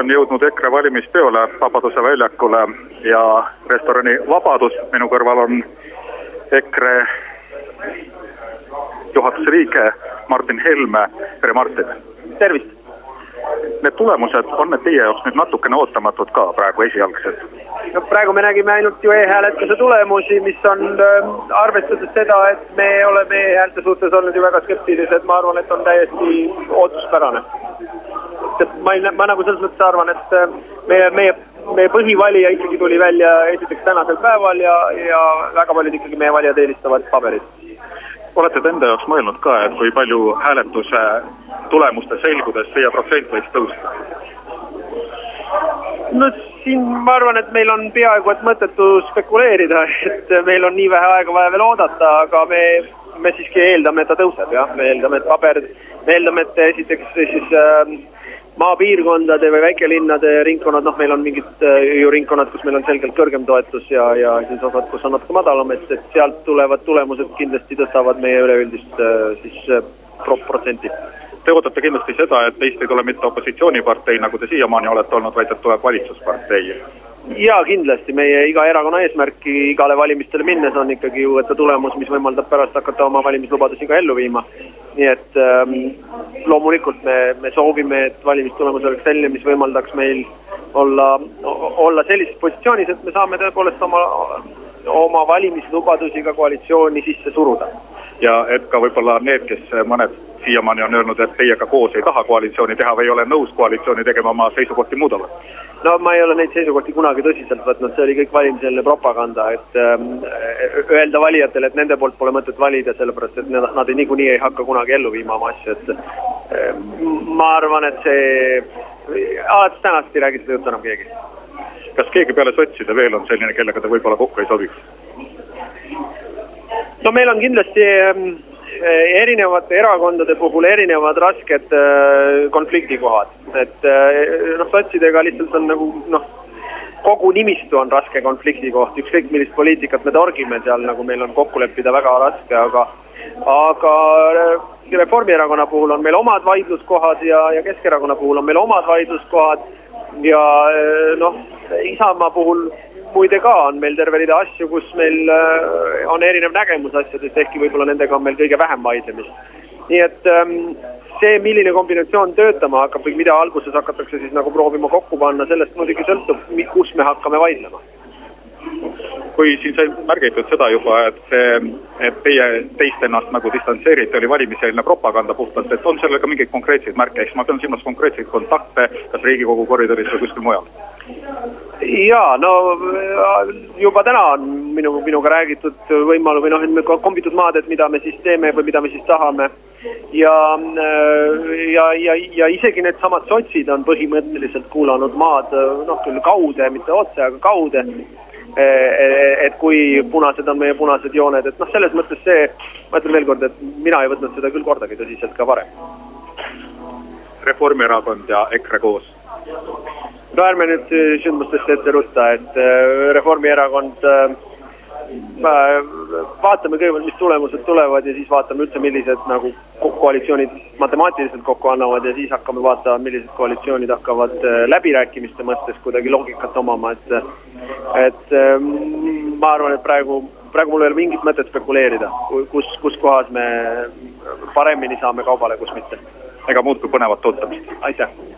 olen jõudnud EKRE valimispeole Vabaduse väljakule ja restorani Vabadus, minu kõrval on EKRE juhatuse liige Martin Helme, tere Martin! tervist! Need tulemused, on need teie jaoks nüüd natukene ootamatud ka praegu esialgsed? no praegu me nägime ainult ju e-hääletuse tulemusi, mis on äh, arvestades seda, et me oleme e-häälte suhtes olnud ju väga skeptilised, ma arvan, et on täiesti ootuspärane. Et ma ei, ma nagu selles mõttes arvan, et äh, meie, meie, meie põhivalija ikkagi tuli välja esiteks tänasel päeval ja, ja väga paljud ikkagi meie valijad eelistavad paberit olete te enda jaoks mõelnud ka, et kui palju hääletuse tulemuste selgudes teie protsent võiks tõusta? no siin ma arvan, et meil on peaaegu et mõttetu spekuleerida, et meil on nii vähe aega vaja veel oodata, aga me, me siiski eeldame, et ta tõuseb jah, me eeldame, et paber, me eeldame, et esiteks siis äh, maapiirkondade või väikelinnade ringkonnad, noh, meil on mingid äh, ju ringkonnad, kus meil on selgelt kõrgem toetus ja, ja siis osad, kus on natuke madalam, et, et sealt tulevad tulemused kindlasti tõstavad meie üleüldist äh, siis äh, pro protsenti. Te ootate kindlasti seda, et teist ei tule mitte opositsioonipartei, nagu te siiamaani olete olnud, vaid et tuleb valitsuspartei jaa, kindlasti, meie iga erakonna eesmärk igale valimistele minnes on ikkagi ju võtta tulemus, mis võimaldab pärast hakata oma valimislubadusi ka ellu viima. nii et ähm, loomulikult me, me soovime, et valimistulemus oleks selline, mis võimaldaks meil olla, olla sellises positsioonis, et me saame tõepoolest oma, oma valimislubadusi ka koalitsiooni sisse suruda. ja et ka võib-olla need, kes mõned siiamaani on öelnud, et teiega koos ei taha koalitsiooni teha või ei ole nõus koalitsiooni tegema, oma seisukohti muudavad no ma ei ole neid seisukohti kunagi tõsiselt võtnud, see oli kõik valimiseelne propaganda, et ähm, öelda valijatele, et nende poolt pole mõtet valida, sellepärast et nad, nad ei, niikuinii ei hakka kunagi ellu viima oma asju, et äh, ma arvan, et see, alates tänast ei räägi seda juttu enam keegi. kas keegi peale sotside veel on selline, kellega te võib-olla kokku ei sobiks? no meil on kindlasti ähm, erinevate erakondade puhul erinevad rasked äh, konfliktikohad, et äh, noh, sotsidega lihtsalt on nagu noh, kogu nimistu on raske konfliktikoht, ükskõik millist poliitikat me torgime seal, nagu meil on kokku leppida väga raske, aga aga Reformierakonna puhul on meil omad vaidluskohad ja, ja Keskerakonna puhul on meil omad vaidluskohad. Ja noh, Isamaa puhul muide ka on meil terve rida asju, kus meil äh, on erinev nägemus asjadest, ehkki võib-olla nendega on meil kõige vähem vaidlemist. nii et ähm, see, milline kombinatsioon töötama hakkab või mida alguses hakatakse siis nagu proovima kokku panna, sellest muidugi sõltub, kus me hakkame vaidlema kui siin sai märgitud seda juba, et see, et teie teist ennast nagu distantseerite, oli valimiseelne propaganda puhtalt, et on sellel ka mingeid konkreetseid märke, eks ma pean silmas konkreetseid kontakte, kas Riigikogu koridoris või kuskil mujal? Jaa, no juba täna on minu, minuga räägitud võimalus või noh, kombitud maad, et mida me siis teeme või mida me siis tahame. ja, ja, ja, ja isegi needsamad sotsid on põhimõtteliselt kuulanud maad, noh küll kaude, mitte otse, aga kaude et kui punased on meie punased jooned, et noh, selles mõttes see, ma ütlen veel kord, et mina ei võtnud seda küll kordagi tõsiselt ka varem. Reformierakond ja EKRE koos no ärme nüüd sündmustest ette rutta, et äh, Reformierakond äh, vaatame kõigepealt, mis tulemused tulevad ja siis vaatame üldse, millised nagu koalitsioonid matemaatiliselt kokku annavad ja siis hakkame vaatama, millised koalitsioonid hakkavad äh, läbirääkimiste mõttes kuidagi loogikat omama, et et ma arvan, et praegu, praegu mul ei ole mingit mõtet spekuleerida, kus, kus kohas me paremini saame kaubale, kus mitte. ega muud kui põnevat ootamist. aitäh!